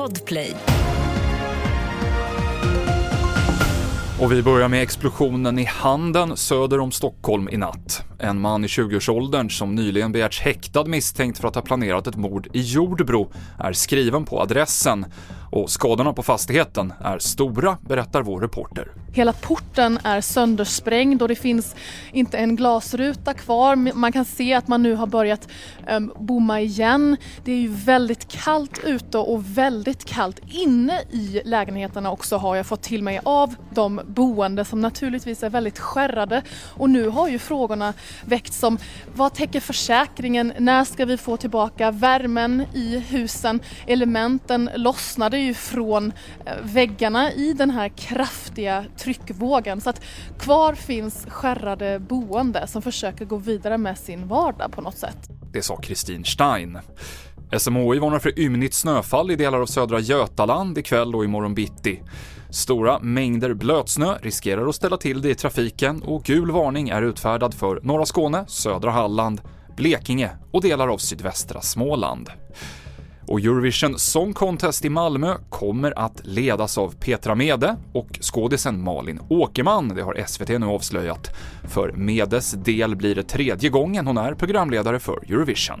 Podplay. Och vi börjar med explosionen i Handen söder om Stockholm i natt. En man i 20-årsåldern som nyligen begärts häktad misstänkt för att ha planerat ett mord i Jordbro är skriven på adressen och skadorna på fastigheten är stora, berättar vår reporter. Hela porten är söndersprängd och det finns inte en glasruta kvar. Man kan se att man nu har börjat um, bomma igen. Det är ju väldigt kallt ute och väldigt kallt inne i lägenheterna också har jag fått till mig av de boende som naturligtvis är väldigt skärrade. Och nu har ju frågorna väckts som vad täcker försäkringen? När ska vi få tillbaka värmen i husen? Elementen lossnade ju från eh, väggarna i den här kraftiga tryckvågen så att kvar finns skärrade boende som försöker gå vidare med sin vardag på något sätt. Det sa Kristin Stein. SMHI varnar för ymnigt snöfall i delar av södra Götaland ikväll och imorgon bitti. Stora mängder blötsnö riskerar att ställa till det i trafiken och gul varning är utfärdad för norra Skåne, södra Halland, Blekinge och delar av sydvästra Småland. Och Eurovision Song Contest i Malmö kommer att ledas av Petra Mede och skådisen Malin Åkerman, det har SVT nu avslöjat. För Medes del blir det tredje gången hon är programledare för Eurovision.